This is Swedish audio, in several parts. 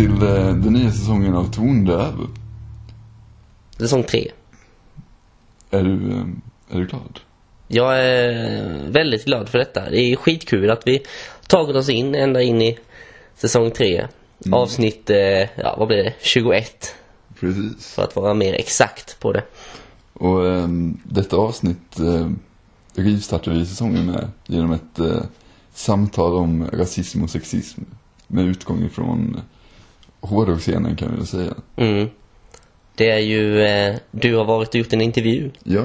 Till eh, den nya säsongen av Tondöv. Säsong tre. Är du, eh, är du glad? Jag är väldigt glad för detta. Det är skitkul att vi tagit oss in ända in i säsong tre. Avsnitt, eh, ja vad blir det? 21. Precis. För att vara mer exakt på det. Och eh, detta avsnitt eh, rivstartar vi säsongen med genom ett eh, samtal om rasism och sexism. Med utgång ifrån hårdrocksscenen kan vi väl säga. Mm. Det är ju, eh, du har varit och gjort en intervju. Ja.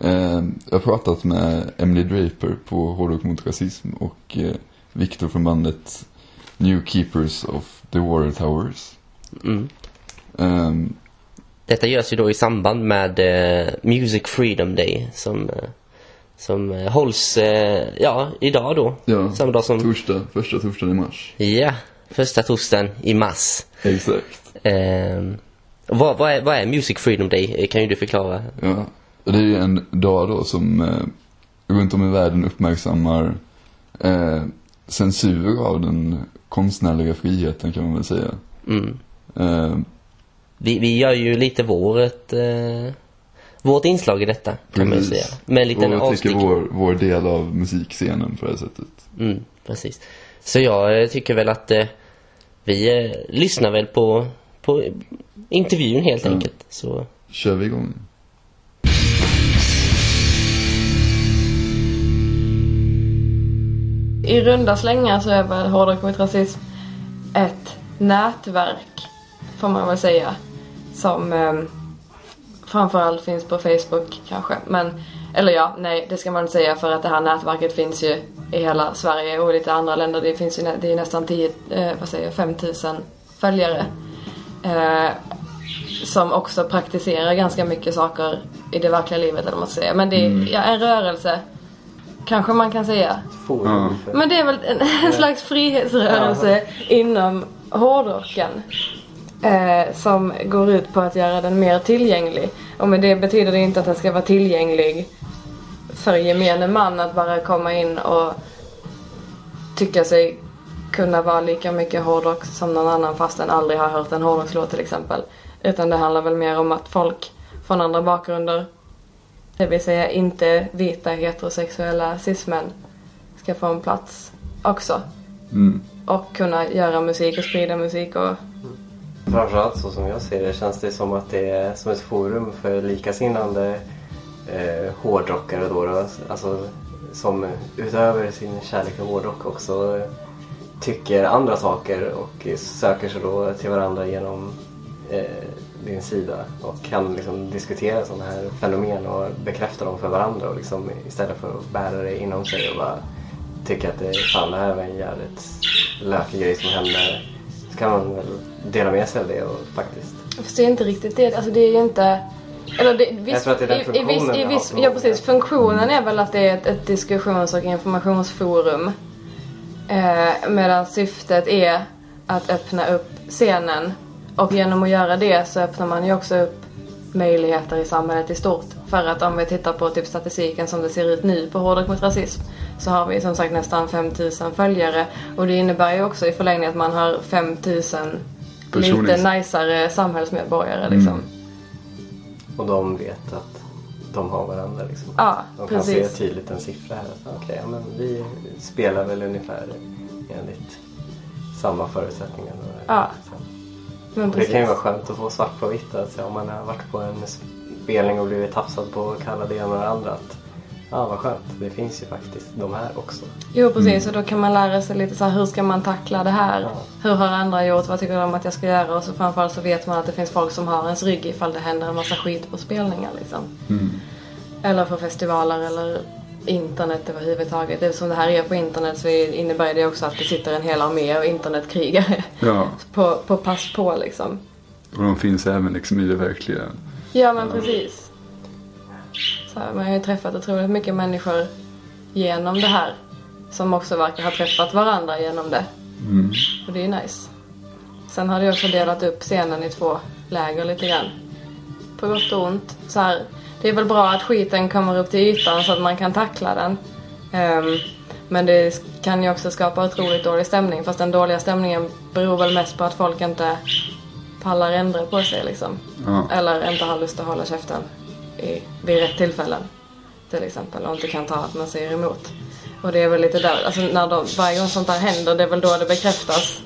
Eh, jag har pratat med Emily Draper på Hårdrock mot rasism och eh, Victor från bandet New Keepers of the Water Towers. Mm. Eh, Detta görs ju då i samband med eh, Music Freedom Day som, eh, som eh, hålls, ja, idag då. ja, Samma dag som, torsdag, första torsdagen i mars. ja, första torsdagen i mars. Exakt. Eh, vad, vad, är, vad är Music Freedom Day? Kan ju du förklara? Ja, det är ju en dag då som eh, runt om i världen uppmärksammar eh, censur av den konstnärliga friheten kan man väl säga. Mm. Eh, Vi, vi gör ju lite vårt, eh, vårt inslag i detta kan man Precis. säga. Med en liten och avstick. vår, vår del av musikscenen på det här sättet. Mm, precis. Så jag eh, tycker väl att eh, vi eh, lyssnar väl på, på intervjun helt Ja. enkelt. Så Kör vi igång? I runda slängar så är väl Hårdrock mot rasism ett nätverk, får man väl säga. Som eh, framförallt finns på Facebook kanske. Men, eller ja, nej det ska man inte säga för att det här nätverket finns ju i hela Sverige och lite andra länder. Det finns ju nä- det är nästan 10, eh, vad säger jag, 5000 följare. Eh, som också praktiserar ganska mycket saker i det verkliga livet eller man ska säga. Men det är ja, en rörelse, kanske man kan säga. Ja. Men det är väl en, en slags frihetsrörelse inom hårdrocken. Eh, som går ut på att göra den mer tillgänglig. Och med det betyder det inte att den ska vara tillgänglig för gemene man att bara komma in och tycka sig kunna vara lika mycket hårdrock som någon annan fast den aldrig har hört en hårdrockslåt till exempel. Utan det handlar väl mer om att folk från andra bakgrunder, det vill säga inte vita heterosexuella cismän, ska få en plats också. Mm. Och kunna göra musik och sprida musik och Framförallt så som jag ser det känns det som att det är som ett forum för likasinnande eh, hårdrockare då, då. Alltså som utöver sin kärlek till hårdrock också tycker andra saker och söker sig då till varandra genom eh, din sida och kan liksom diskutera sådana här fenomen och bekräfta dem för varandra och liksom, istället för att bära det inom sig och bara tycka att det, fan, det här var en jävligt lökig grej som hände så kan man väl dela med sig av det och faktiskt Jag förstår inte riktigt det. Alltså det är ju inte... Eller det, viss, Jag tror att det är den i, i, viss, funktionen i viss. Ja precis. Funktionen är väl att det är ett, ett diskussions och informationsforum. Eh, medan syftet är att öppna upp scenen. Och genom att göra det så öppnar man ju också upp möjligheter i samhället i stort. För att om vi tittar på typ statistiken som det ser ut nu på Hårdrock mot rasism så har vi som sagt nästan 5000 följare. Och det innebär ju också i förlängningen att man har 5000 Personer. lite najsare samhällsmedborgare liksom. Mm. Och de vet att de har varandra liksom. Ja, de kan precis. se tydligt en siffra här. Okej, ja, men vi spelar väl ungefär enligt samma förutsättningar. Ja, Men det kan ju vara skönt att få svart på vitt. Att säga, om man har varit på en spelning och blivit tafsad på och kalla det ena och det andra. Att, ja, vad skönt. Det finns ju faktiskt de här också. Jo precis, och då kan man lära sig lite så här, hur ska man tackla det här? Ja. Hur har andra gjort? Vad tycker de att jag ska göra? Och så framförallt så vet man att det finns folk som har ens rygg ifall det händer en massa skit på spelningar liksom. Mm. Eller på festivaler eller internet överhuvudtaget. Eftersom det här är på internet så innebär det också att det sitter en hel armé av internetkrigare Ja, på, på pass på liksom. och de finns även liksom i det verkliga. Ja men precis. Så här, har ju träffat otroligt mycket människor genom det här. Som också verkar ha träffat varandra genom det. Mm. Och det är nice. Sen har det också delat upp scenen i två läger lite grann. På gott och ont. Så här, det är väl bra att skiten kommer upp till ytan så att man kan tackla den. Ehm, Men det kan ju också skapa otroligt dålig stämning. Fast den dåliga stämningen beror väl mest på att folk inte pallar ändra på sig liksom. Ja. Eller inte har lust att hålla käften i, vid rätt tillfällen. Till exempel. Och inte kan ta att man säger emot. Och det är väl lite där, alltså när de, varje gång sånt här händer, det är väl då det bekräftas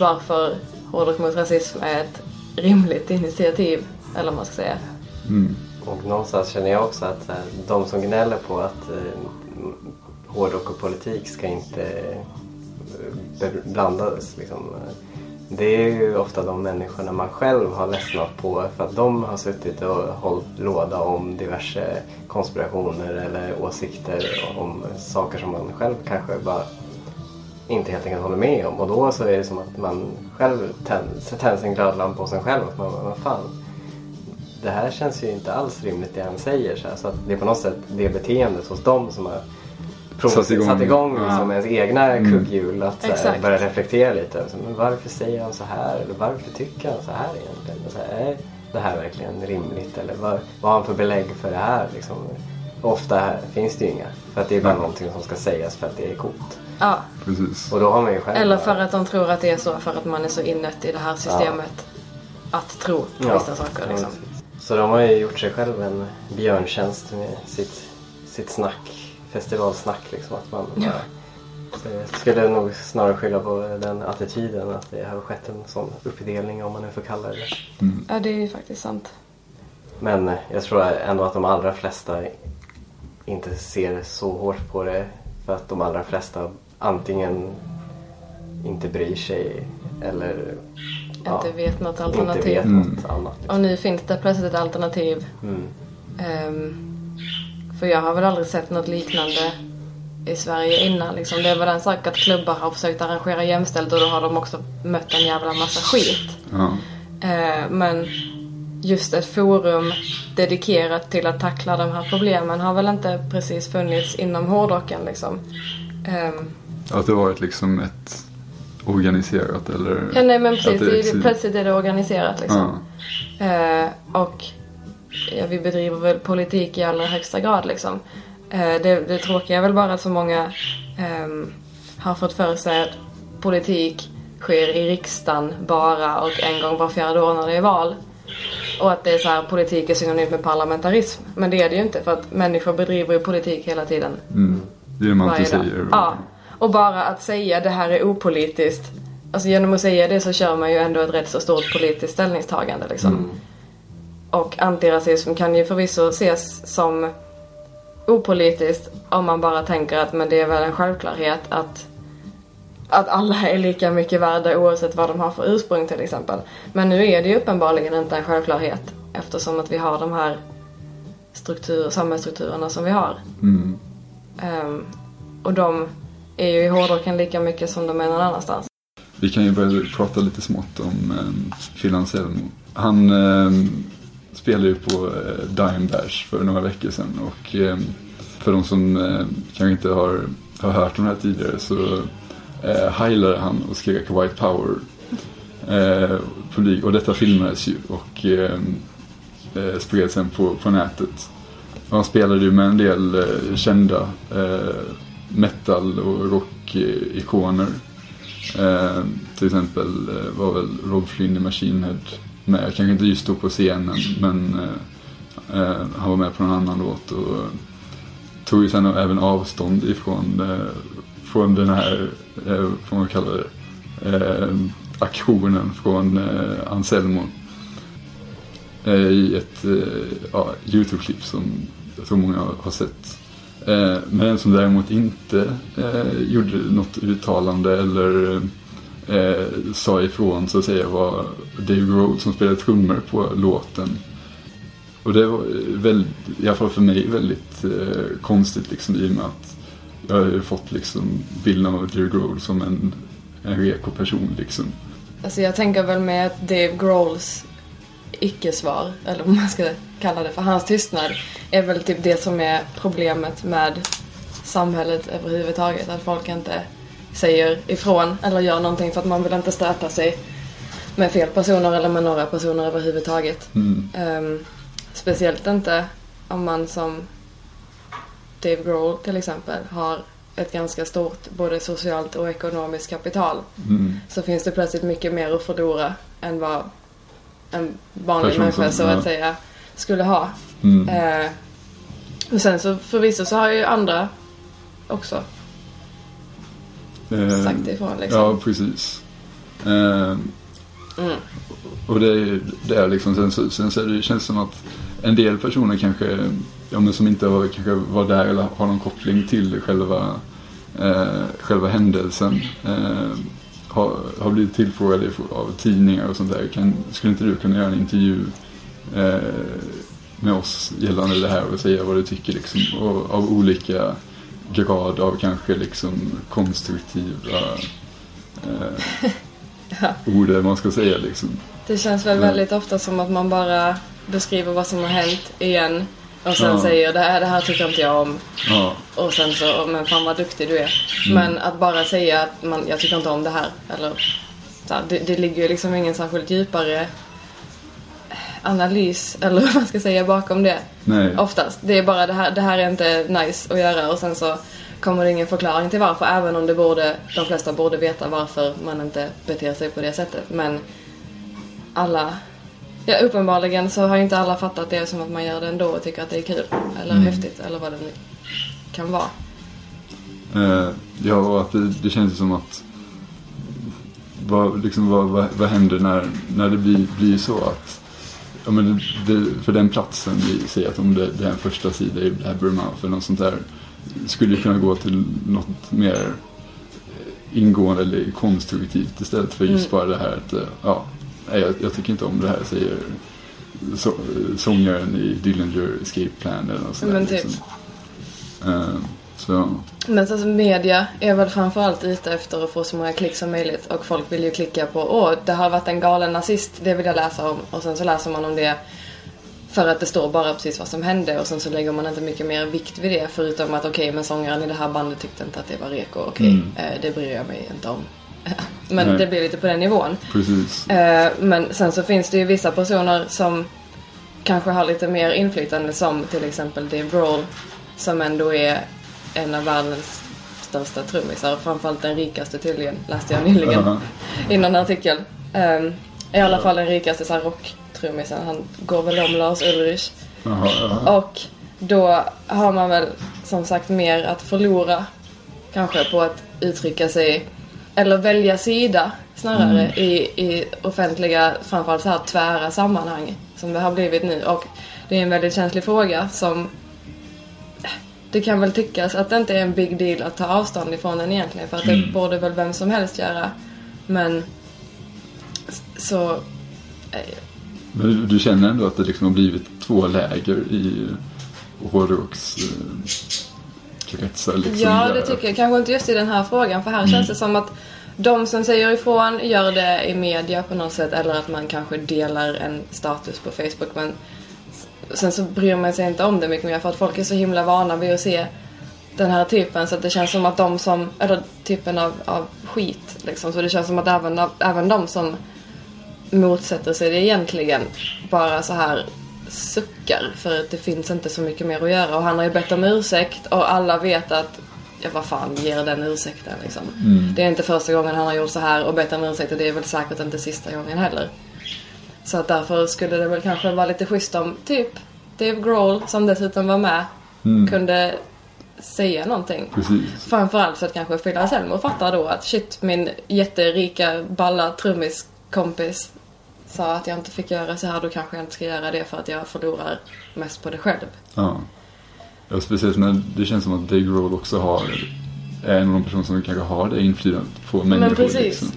varför Hårdrock mot rasism är ett rimligt initiativ. Eller vad man ska säga. Mm. Och någonstans känner jag också att här, de som gnäller på att eh, hårdrock och politik ska inte eh, blandas. Liksom. Det är ju ofta de människorna man själv har ledsnat på för att de har suttit och hållit låda om diverse konspirationer eller åsikter om saker som man själv kanske bara inte helt enkelt håller med om. Och då så är det som att man själv tänds, en glödlampa på sig själv. Att man, vad fan, det här känns ju inte alls rimligt det han säger. Så, här. så att det är på något sätt det beteendet hos dem som har Satt igång. satt igång Ja. liksom, ens egna kugghjul. Att så här, börja reflektera lite. Så, men varför säger han så här? Eller varför tycker han så här egentligen? Och så här, är det här verkligen rimligt? Eller vad, vad har han för belägg för det här? Liksom? Ofta här finns det ju inga. För att det är bara någonting som ska sägas för att det är coolt. Ja. Precis. Och då har man ju själv Eller för att de tror att det är så för att man är så inött i det här systemet. Att tro på Ja. vissa saker liksom. Ja. Så de har ju gjort sig själv en björntjänst med sitt, sitt snack, festivalsnack liksom. Att man bara, så jag skulle nog snarare skylla på den attityden att det har skett en sån uppdelning om man nu får kalla det det. Ja, det är ju faktiskt sant. Men eh, jag tror ändå att de allra flesta inte ser så hårt på det för att de allra flesta antingen inte bryr sig eller Inte vet något inte alternativ. vet något annat. Liksom. Och nu finns det plötsligt ett alternativ. Mm. Ehm, för jag har väl aldrig sett något liknande i Sverige innan. Liksom. Det är väl en sak att klubbar har försökt arrangera jämställt och då har de också mött en jävla massa skit. Ja. Eh, men just ett forum dedikerat till att tackla de här problemen har väl inte precis funnits inom hårdrocken liksom. Ehm, Att det varit liksom ett organiserat eller... ja, nej men precis. Det är, plötsligt är det organiserat liksom. Ja. Eh, och ja, vi bedriver väl politik i allra högsta grad liksom. Eh, det, det tråkiga är väl bara att så många ehm, har fått för sig att politik sker i riksdagen bara och en gång var fjärde år när det är val. Och att det är så här, politik är synonymt med parlamentarism. Men det är det ju inte för att människor bedriver ju politik hela tiden. Mm. Det är det man inte säger. Ja. Och bara att säga det här är opolitiskt. Alltså genom att säga det så kör man ju ändå ett rätt så stort politiskt ställningstagande liksom. Och antirasism kan ju förvisso ses som opolitiskt om man bara tänker att men det är väl en självklarhet att att alla är lika mycket värda oavsett vad de har för ursprung till exempel. Men nu är det ju uppenbarligen inte en självklarhet eftersom att vi har de här struktur, samhällsstrukturerna som vi har. Mm. Ehm, och de är ju i hårdrocken lika mycket som de är någon annanstans. Vi kan ju börja prata lite smått om eh, Phil Anselmo. Han eh, spelade ju på eh, Dime Bash för några veckor sedan och eh, för de som eh, kanske inte har, har hört om det här tidigare så eh, heilade han och skrek White Power. Eh, publik, och detta filmades ju och eh, eh, spreds sen på, på nätet. Och han spelade ju med en del eh, kända eh, metal och rockikoner eh, eh, till exempel eh, var väl Rob Flynn i Machine Head med. Kanske inte just då på scenen men eh, eh, han var med på någon annan låt och eh, tog ju sen även avstånd ifrån eh, från den här, eh, vad man kallar det, eh, aktionen från eh, Anselmo. Eh, I ett eh, ja, Youtube-klipp som jag tror många har sett. Eh, men som däremot inte eh, gjorde något uttalande eller eh, eh, sa ifrån så att säga var Dave Grohl som spelade trummor på låten. Och det var väldigt, i alla fall för mig väldigt eh, konstigt liksom i och med att jag har ju fått liksom bilden av Dave Grohl som en, en reko person liksom. Alltså jag tänker väl med att Dave Grohls icke-svar, eller vad man ska kalla det för, hans tystnad är väl typ det som är problemet med samhället överhuvudtaget. Att folk inte säger ifrån eller gör någonting för att man vill inte stöta sig med fel personer eller med några personer överhuvudtaget. Mm. Ehm, speciellt inte om man som Dave Grohl till exempel har ett ganska stort både socialt och ekonomiskt kapital Mm. så finns det plötsligt mycket mer att förlora än vad en vanlig Person människa så ja. att säga skulle ha. Mm. Eh, och sen så förvisso så har ju andra också Eh, sagt ifrån liksom. Ja, precis. Eh, Mm. Och det är det är liksom, sen, sen så det, känns det som att en del personer kanske, ja men som inte var, kanske var där eller har någon koppling till själva, eh, själva händelsen. Eh, har, har blivit tillfrågade av tidningar och sånt där. Kan, skulle inte du kunna göra en intervju eh, med oss gällande det här och säga vad du tycker liksom? Och, av olika grad av kanske liksom konstruktiva eh, ord eller vad man ska säga liksom. Det känns väl Mm. väldigt ofta som att man bara beskriver vad som har hänt igen och sen Ja. säger det här, det här tycker inte jag om Ja, och sen så, men fan vad duktig du är. Mm. Men att bara säga att man, jag tycker inte om det här eller så här, det, det ligger ju liksom ingen särskilt djupare analys eller vad man ska säga bakom det. nej. Oftast. Det är bara det här, det här är inte nice att göra och sen så kommer det ingen förklaring till varför även om det borde, de flesta borde veta varför man inte beter sig på det sättet. Men alla, ja uppenbarligen så har inte alla fattat det som att man gör det ändå och tycker att det är kul eller Mm. häftigt eller vad det nu kan vara. Eh, ja, och att det, det känns som att vad, liksom, vad, vad, vad händer när, när det blir, blir så att ja, men det, för den platsen, vi säger att om det, det är en första sida i Blabbermouth eller något sånt där skulle kunna gå till något mer eh, ingående eller konstruktivt istället för just Mm. bara det här att eh, ja, jag, jag tycker inte om det här säger så, sångaren i Dillinger Escape Plan eller något sånt där, Men typ. liksom. Eh, så. Men så, alltså, media är väl framförallt ute efter att få så många klick som möjligt och folk vill ju klicka på åh, det har varit en galen nazist, det vill jag läsa om. Och sen så läser man om det för att det står bara precis vad som hände och sen så lägger man inte mycket mer vikt vid det förutom att okej, men sångaren i det här bandet tyckte inte att det var reko, okej, Mm. eh, det bryr jag mig inte om. men Nej. det blir lite på den nivån. Precis. Eh, men sen så finns det ju vissa personer som kanske har lite mer inflytande som till exempel Dave Grohl som ändå är en av världens största trummisar. Framförallt den rikaste tydligen, läste jag nyligen Ja. i någon artikel. Ehm, I alla fall den rikaste så här rocktrummisen. Han går väl om Lars Ulrich. Jaha, jaha. Och då har man väl som sagt mer att förlora kanske på att uttrycka sig eller välja sida snarare i, i offentliga, framförallt så här tvära sammanhang som det har blivit nu. Och det är en väldigt känslig fråga som det kan väl tyckas att det inte är en big deal att ta avstånd ifrån den egentligen för att det Mm. borde väl vem som helst göra. Men så eh, Men du, känner ändå att det liksom har blivit två läger i hårdrocks eh, kretsar liksom? Ja, det tycker jag. Kanske inte just i den här frågan. För här känns det som att de som säger ifrån gör det i media på något sätt. Eller att man kanske delar en status på Facebook. Men sen så bryr man sig inte om det mycket mer. För att folk är så himla vana vid att se den här typen. Så att det känns som att de som, eller typen av, av skit liksom. Så det känns som att även, även de som motsätter sig det egentligen bara så här suckar för att det finns inte så mycket mer att göra och han har ju bett om ursäkt och alla vet att ja vad fan ger den ursäkten liksom. Mm. Det är inte första gången han har gjort så här och bett om ursäkt och det är väl säkert inte sista gången heller. Så att därför skulle det väl kanske vara lite schysst om typ Dave Grohl som dessutom var med Mm. kunde säga någonting. Precis. Framförallt så att kanske Phil Anselmo fattar då att shit, min jätterika balla trummiskompis sa att jag inte fick göra så här, då kanske jag inte ska göra det för att jag förlorar mest på det själv. Ja. ja. Speciellt när det känns som att Dave Grohl också har är en av de personer som kanske har det inflytandet på människor. precis. Liksom.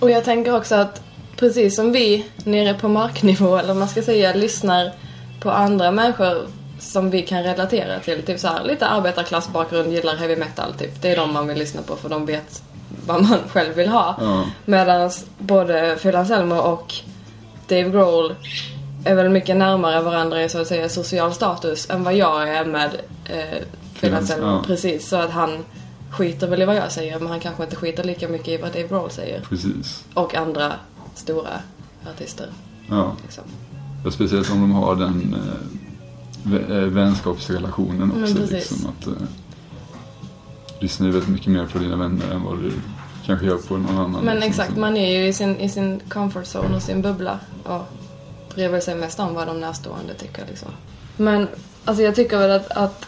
Och jag tänker också att precis som vi nere på marknivå, eller man ska säga, lyssnar på andra människor som vi kan relatera till. Typ så här, lite arbetarklassbakgrund, gillar heavy metal typ. Det är de man vill lyssna på för de vet vad man själv vill ha. Ja. Medan både Phil Anselmo och Dave Grohl är väl mycket närmare varandra i så att säga social status än vad jag är med eh, Phil Anselmo. ja. Precis, så att han skiter väl i vad jag säger men han kanske inte skiter lika mycket i vad Dave Grohl säger. Precis. Och andra stora artister. Ja. Liksom. Och speciellt om de har den eh, eh, vänskapsrelationen också. precis. Liksom, att, eh, lyssnar ju väldigt mycket mer på dina vänner än vad du kanske gör på någon annan. Men liksom, exakt, man är ju i sin, i sin comfort zone och sin bubbla. Och bryr sig mest om vad de närstående tycker liksom. Men alltså jag tycker väl att, att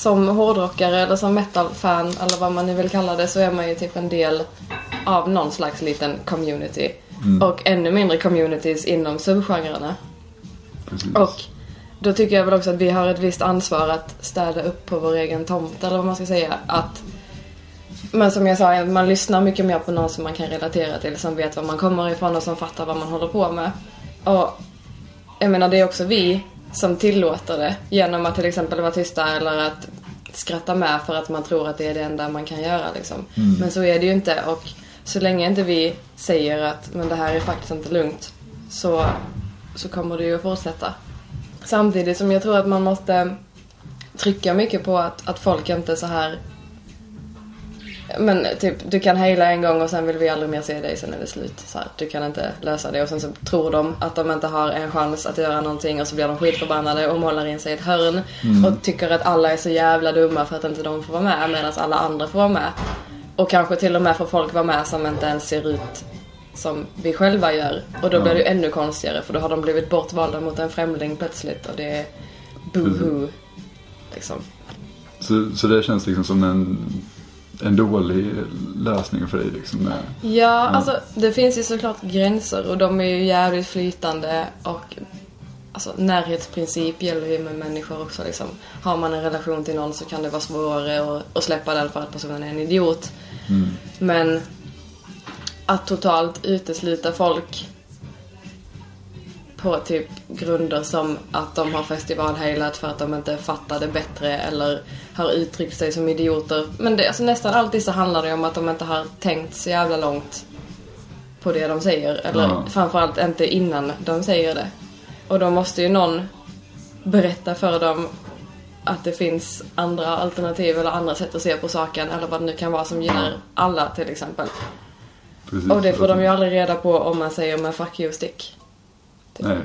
som hårdrockare eller som metal-fan eller vad man nu vill kalla det så är man ju typ en del av någon slags liten community. Och ännu mindre communities inom subgenrerna. Precis. Och då tycker jag väl också att vi har ett visst ansvar att städa upp på vår egen tomt eller vad man ska säga. Att, men som jag sa, man lyssnar mycket mer på någon som man kan relatera till, som vet var man kommer ifrån och som fattar vad man håller på med. Och jag menar, det är också vi som tillåter det genom att till exempel vara tysta eller att skratta med för att man tror att det är det enda man kan göra liksom. Men så är det ju inte och så länge inte vi säger att men det här är faktiskt inte lugnt så, så kommer det ju att fortsätta. Samtidigt som jag tror att man måste trycka mycket på att, att folk inte så här men typ, du kan hejla en gång och sen vill vi aldrig mer se dig, sen är det slut. Så här, du kan inte lösa det och sen så tror de att de inte har en chans att göra någonting och så blir de skitförbannade och målar in sig i ett hörn. Och tycker att alla är så jävla dumma för att inte de får vara med medan alla andra får vara med. Och kanske till och med får folk vara med som inte ens ser ut som vi själva gör. Och då blir det ju ännu konstigare för då har de blivit bortvalda mot en främling plötsligt och det är boohoo. Liksom. Så, så det känns liksom som en, en dålig lösning för dig liksom. Med, Ja, alltså det finns ju såklart gränser och de är ju jävligt flytande och alltså, närhetsprincip gäller ju med människor också liksom. Har man en relation till någon så kan det vara svårare att, att släppa den för att personen är en idiot. Men att totalt utesluta folk på typ grunder som att de har festivalhejlat för att de inte fattade bättre eller har uttryckt sig som idioter. Men det, alltså nästan alltid så handlar det om att de inte har tänkt så jävla långt på det de säger. Eller Ja. framförallt inte innan de säger det. Och då måste ju någon berätta för dem att det finns andra alternativ eller andra sätt att se på saken eller vad det nu kan vara som gynnar alla till exempel. precis, Och det får de ju aldrig reda på om man säger med fuck you stick. Nej.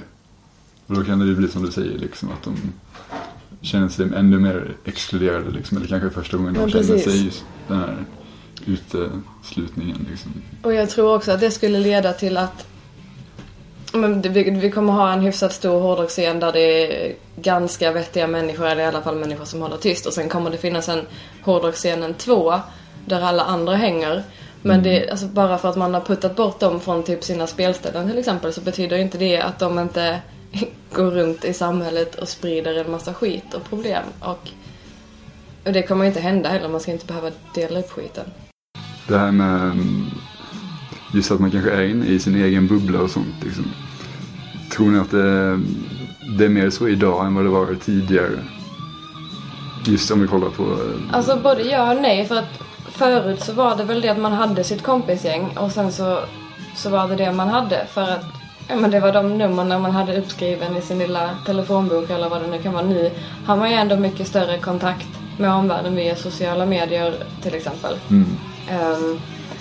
Och då kan det ju bli som du säger liksom att de känner sig ännu mer exkluderade liksom. Eller kanske första gången de Ja, känner sig just den här uteslutningen liksom. Och jag tror också att det skulle leda till att men vi kommer ha en hyfsat stor hårdrocksscen där det är ganska vettiga människor, eller i alla fall människor som håller tyst. Och sen kommer det finnas en hårdrocksscenen två där alla andra hänger. Men det, alltså bara för att man har puttat bort dem från typ sina spelställen till exempel så betyder inte det att de inte går runt i samhället och sprider en massa skit och problem. Och, och det kommer inte hända heller, man ska inte behöva dela upp skiten. Det här med mm, just att man kanske är inne i sin egen bubbla och sånt liksom. Tror ni att det, det är mer så idag än vad det var tidigare? Just om vi kollar på... eh, Alltså både ja och nej för att förut så var det väl det att man hade sitt kompisgäng och sen så, så var det det man hade för att ja, men det var de numren man hade uppskriven i sin lilla telefonbok eller vad det nu kan vara. Nu har man ju ändå mycket större kontakt med omvärlden via sociala medier till exempel. Mm. Um,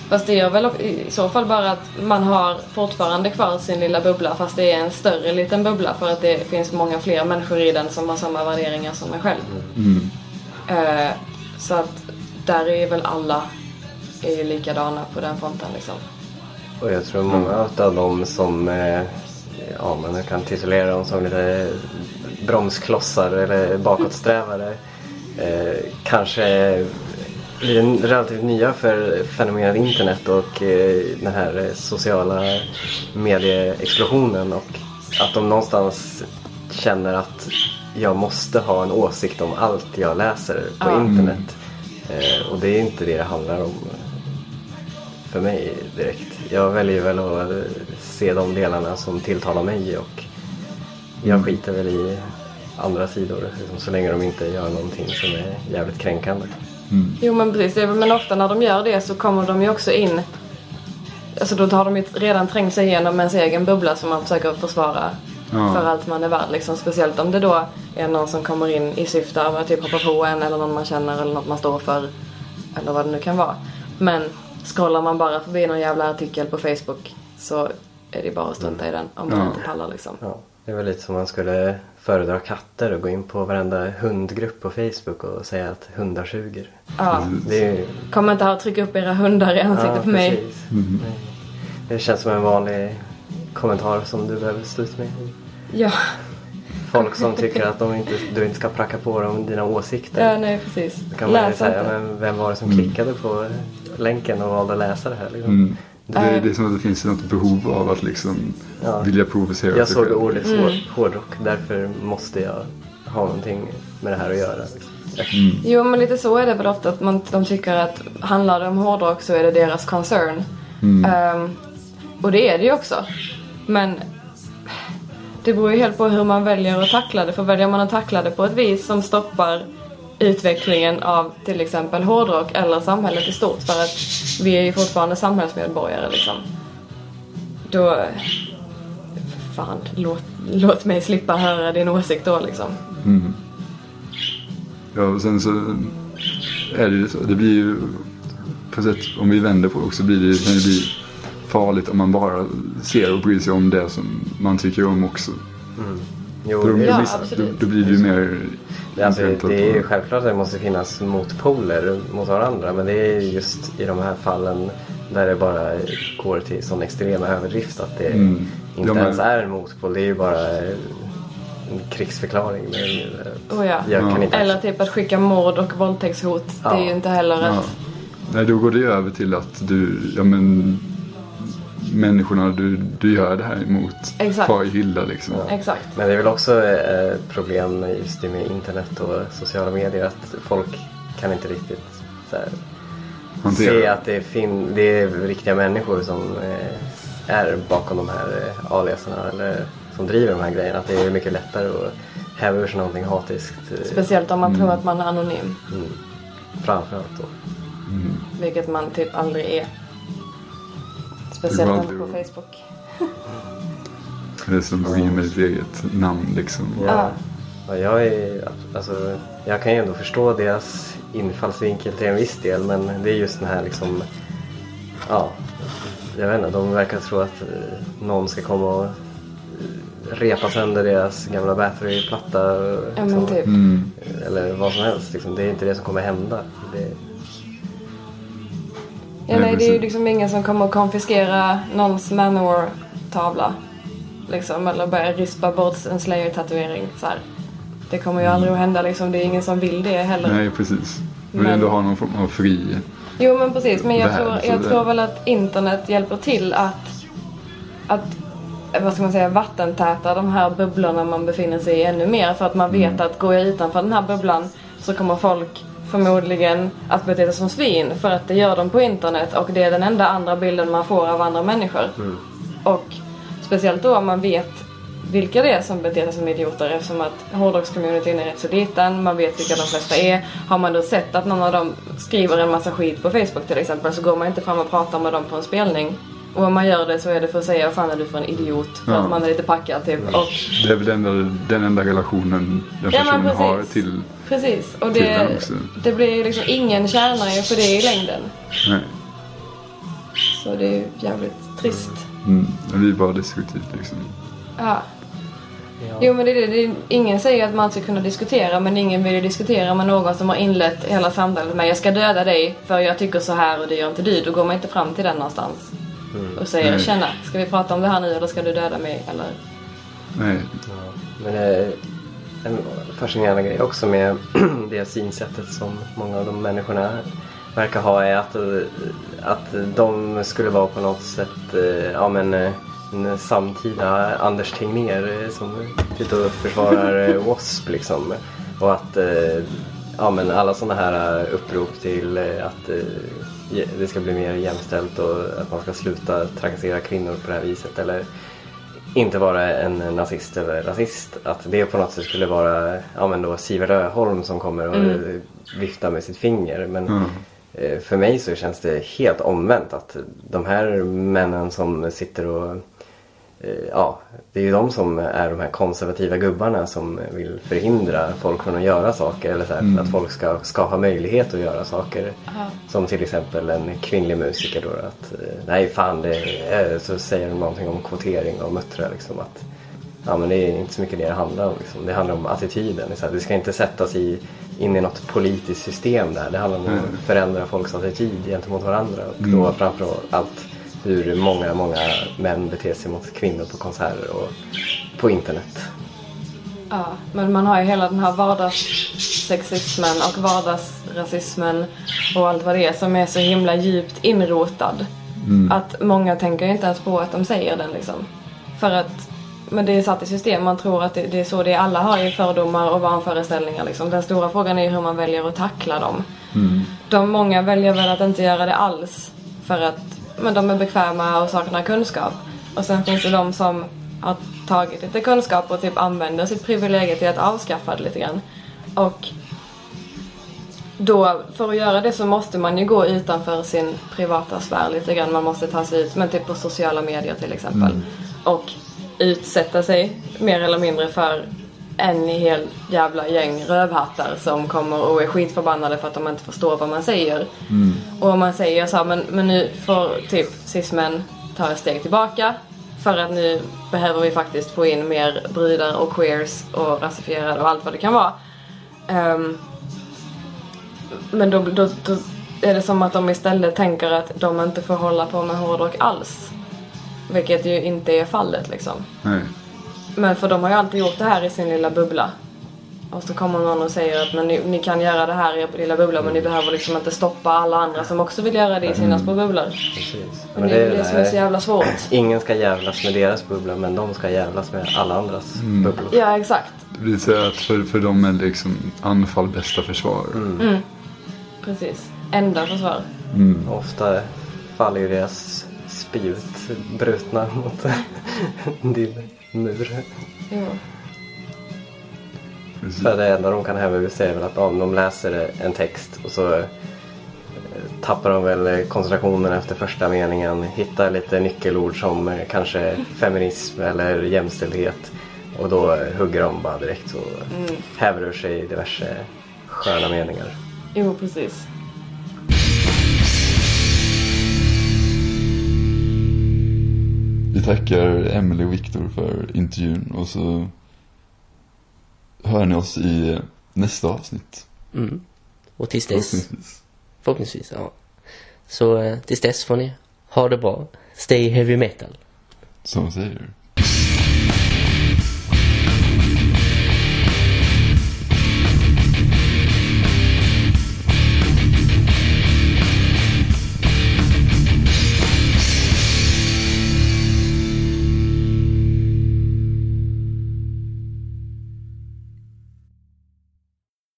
fast det gör väl i så fall bara att man har fortfarande kvar sin lilla bubbla fast det är en större liten bubbla för att det finns många fler människor i den som har samma värderingar som en själv. Mm. Eh, så att där är väl alla är ju likadana på den fronten liksom. Och jag tror många av dem som, eh, ja man kan titulera dem som lite bromsklossar eller bakåtsträvare. Eh, kanske blir relativt nya för fenomenet internet och eh, den här sociala medieexplosionen och att de någonstans känner att jag måste ha en åsikt om allt jag läser på Ja. internet. Eh, och det är inte det det handlar om för mig direkt. Jag väljer väl att eh, se de delarna som tilltalar mig och jag skiter väl i andra sidor liksom, så länge de inte gör någonting som är jävligt kränkande. Jo men precis, men ofta när de gör det så kommer de ju också in. Alltså då har de ju redan trängt sig igenom ens egen bubbla som man försöker försvara Ja. för allt man är värd liksom. Speciellt om det då är någon som kommer in i syfte av att typ hoppa på en eller någon man känner eller något man står för. Eller vad det nu kan vara. Men scrollar man bara förbi någon jävla artikel på Facebook så är det bara att strunta i den om man Ja. inte pallar liksom. Ja. Det är väl lite som man skulle föredra katter och gå in på varenda hundgrupp på Facebook och säga att hundar suger. Ja. Det är ju... Kom inte här och trycka upp era hundar i ansiktet på mig. Nej. Det känns som en vanlig kommentar som du behöver stå ut med. Ja. Folk som tycker att de inte, du inte ska pracka på dem dina åsikter. ja, nej precis. Då kan man ju Läs säga, inte. men vem var det som klickade på länken och valde att läsa det här? Liksom? Mm. Det, är, Eh. det är som att det finns något behov av att liksom Ja. vilja provocera Jag såg ordet Mm. hår- hårdrock, därför måste jag ha någonting med det här att göra. Liksom. Mm. Jo men lite så är det väl ofta att man, de tycker att handlar det om hårdrock så är det deras concern. Mm. Ehm, och det är det ju också. Men det beror ju helt på hur man väljer att tackla det. För väljer man att tackla det på ett vis som stoppar utvecklingen av till exempel hårdrock eller samhället i stort för att vi är ju fortfarande samhällsmedborgare liksom. Då... Fan, låt, låt mig slippa höra din åsikt då liksom. Mm. Ja, och sen så är det ju så. Det blir ju på sätt, om vi vänder på det också, blir det, kan det bli farligt om man bara ser och bryr sig om det som man tycker om också. Jo, För då, det, Ja, blir- då, absolut. då blir det ju mer det, alltså, det är ju på- självklart att det måste finnas motpoler mot varandra men det är just i de här fallen där det bara går till sån extrem överdrift att det Mm. inte Ja, men- ens är en motpol. Det är ju bara en krigsförklaring. Men, eh, Oh ja. jag kan Ja. inte Eller typ att skicka mord och våldtäktshot. Det är ju inte heller Ja. ett... Nej, då går det ju över till att du, ja men människorna du, du gör det här emot Exakt. far illa liksom. Exakt. Men det är väl också ett problem just det med internet och sociala medier att folk kan inte riktigt så här, se att det, fin- det är riktiga människor som eh, är bakom de här eh, aliaserna eller som driver de här grejerna. Att det är mycket lättare att häva ur sig någonting hatiskt. eh, Speciellt om man tror att man är anonym. Mm. Framförallt då. Vilket man typ aldrig är. Det Speciellt aldrig på Facebook. Det är som att in med ditt eget namn liksom. Ja. Ja, jag, är, alltså, jag kan ju ändå förstå deras infallsvinkel till en viss del men det är just den här liksom Ja, jag vet inte, de verkar tro att eh, någon ska komma och eh, repa sönder deras gamla battery-platta. Ja liksom. men typ. Mm. Eller vad som helst. Liksom. Det är inte det som kommer hända. Det, Ja, Nej, det är ju liksom ingen som kommer att konfiskera någons Manowar-tavla. Liksom, eller börja rispa bort en Slayer-tatuering. Så här. Det kommer ju aldrig att hända liksom. Det är ingen som vill det heller. Nej, precis. Du vill Men- ändå ha någon form av fri... Jo men precis, men jag, Värld, tror, jag det- tror väl att internet hjälper till att, att vad ska man säga, vattentäta de här bubblorna man befinner sig i ännu mer. För att man vet Mm. att går jag utanför den här bubblan så kommer folk förmodligen att bete sig som svin. För att det gör de på internet och det är den enda andra bilden man får av andra människor. Och speciellt då om man vet vilka det är som beter sig som idioter eftersom att hårdrockscommunityn är rätt så liten, man vet vilka de flesta är. Har man då sett att någon av dem skriver en massa skit på Facebook till exempel så går man inte fram och pratar med dem på en spelning. Och om man gör det så är det för att säga vad fan är du för en idiot? För Ja. att man är lite packad typ. Och, Det är väl den enda, den enda relationen den Ja, personen har precis. till... precis. Och det, det blir ju liksom ingen tjänar ju på det i längden. Nej. Så det är ju jävligt trist. Mm. Det blir bara destruktivt liksom. Ja. Jo men det är det, det är, ingen säger att man ska kunna diskutera men ingen vill ju diskutera med någon som har inlett hela samtalet med jag ska döda dig för jag tycker så här och det gör inte du. Då går man inte fram till den någonstans. Och säger Nej. tjena, ska vi prata om det här nu eller ska du döda mig? Eller? Nej. ja. Men eh, en fascinerande grej också med det synsättet som många av de människorna verkar ha är att, att de skulle vara på något sätt eh, ja, men, eh, en samtida Anders Tegnér eh, som sitter och försvarar W.A.S.P. liksom. Och att ja, men alla sådana här upprop till att det ska bli mer jämställt och att man ska sluta trakassera kvinnor på det här viset. Eller inte vara en nazist eller rasist. Att det på något sätt skulle vara ja, men då Siver Öholm som kommer och Mm. viftar med sitt finger. Men Ja. eh, för mig så känns det helt omvänt. Att de här männen som sitter och Ja, det är ju de som är de här konservativa gubbarna som vill förhindra folk från att göra saker. Eller så här, Mm. för att folk ska, ska ha möjlighet att göra saker. Ja. Som till exempel en kvinnlig musiker då. Att, eh, nej fan, det är, så säger de någonting om kvotering och muttra liksom. Att, ja, men det är inte så mycket det det handlar om. Liksom. Det handlar om attityden. Så här, det ska inte sättas i, in i något politiskt system där. Det handlar om Mm. att förändra folks attityd gentemot varandra. Och Mm. då framför allt hur många, många män beter sig mot kvinnor på konserter och på internet. Ja, men man har ju hela den här vardagssexismen och vardagsrasismen och allt vad det är som är så himla djupt inrotad. Att många tänker inte ens på att de säger den liksom. För att, men det är satt i system, man tror att det, det är så det är. Alla har ju fördomar och vanföreställningar liksom. Den stora frågan är ju hur man väljer att tackla dem. De många väljer väl att inte göra det alls för att men de är bekväma och saknar kunskap. Och sen finns det de som har tagit lite kunskap och typ använder sitt privilegium till att avskaffa det lite grann. Och då, för att göra det så måste man ju gå utanför sin privata sfär lite grann. Man måste ta sig ut, men typ på sociala medier till exempel. Och utsätta sig mer eller mindre för en hel jävla gäng rövhattar som kommer och är skitförbannade för att de inte förstår vad man säger. Och om man säger så här, men, men nu får typ cismen ta ett steg tillbaka. För att nu behöver vi faktiskt få in mer brudar och queers och rasifierade och allt vad det kan vara. Ehm, men då, då, då är det som att de istället tänker att de inte får hålla på med hårdrock alls. Vilket ju inte är fallet liksom. Nej. Men för de har ju alltid gjort det här i sin lilla bubbla. Och så kommer någon och säger att men ni, ni kan göra det här i er lilla bubbla men ni behöver liksom inte stoppa alla andra som också vill göra det i sina små bubblor. Precis. Men det är ju det som är så jävla svårt. Ingen ska jävlas med deras bubbla men de ska jävlas med alla andras bubblor. Ja exakt. Det blir så att för, för dem är det liksom anfall bästa försvar. Precis. Enda försvar. Ofta faller ju deras spjut brutna mot din mur. Precis. För det enda de kan sig är väl att om de läser en text och så eh, tappar de väl koncentrationen efter första meningen. Hittar lite nyckelord som eh, kanske feminism eller jämställdhet. Och då eh, hugger de bara direkt och häver ur sig diverse sköna meningar. Jo precis. Vi tackar Emily och Viktor för intervjun och så hör ni oss i nästa avsnitt. Mm. Och tills dess, Förhoppningsvis. förhoppningsvis, ja. Så eh, tills dess får ni ha det bra. Stay heavy metal. Som säger.